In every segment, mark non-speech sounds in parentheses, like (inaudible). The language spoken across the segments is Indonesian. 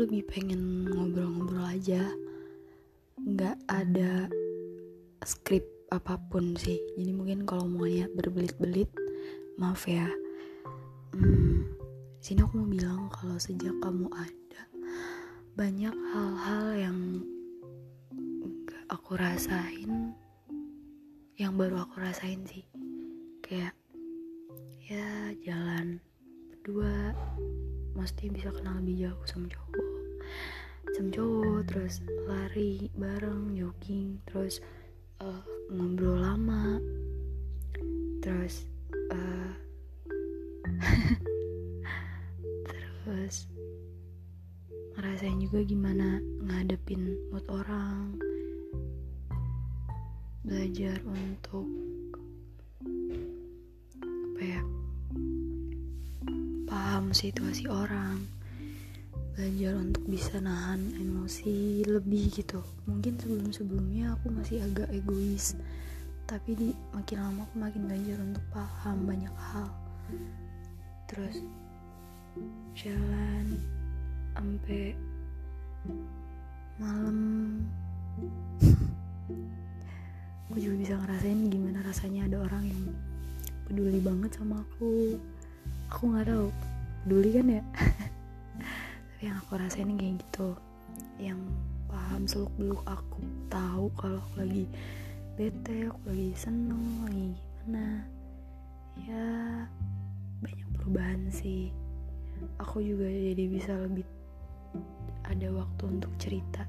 lebih pengen ngobrol-ngobrol aja. Nggak ada skrip apa pun sih. Jadi mungkin kalau mau lihat berbelit-belit maaf ya. Hmm, sini aku mau bilang kalau sejak kamu ada banyak hal-hal yang aku rasain yang baru aku rasain sih. Kayak ya jalan berdua mesti bisa kenal lebih jauh sama cowok. Sama cowok terus lari bareng jogging terus uh, ngobrol lama terus uh, (laughs) terus ngerasain juga gimana ngadepin mood orang belajar untuk apa ya paham situasi orang. Belajar untuk bisa nahan emosi lebih gitu. Mungkin sebelum-sebelumnya aku masih agak egois tapi di makin lama aku makin belajar untuk paham banyak hal. Terus jalan sampai malam. (laughs) Aku juga bisa ngerasain gimana rasanya ada orang yang peduli banget sama aku. Aku nggak tahu peduli kan ya? (laughs) Yang aku rasain kayak gitu yang paham seluk beluk aku tahu kalau aku lagi bete aku lagi seneng lagi gimana. Ya banyak perubahan sih. Aku juga jadi bisa lebih ada waktu untuk cerita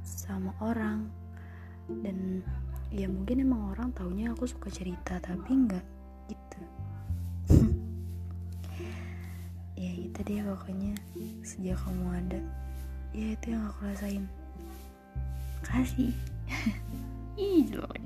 sama orang. Dan ya mungkin emang orang taunya aku suka cerita tapi enggak gitu ya itu dia pokoknya sejak kamu ada. Ya itu yang aku rasain. Kasih. (laughs) Ih jelek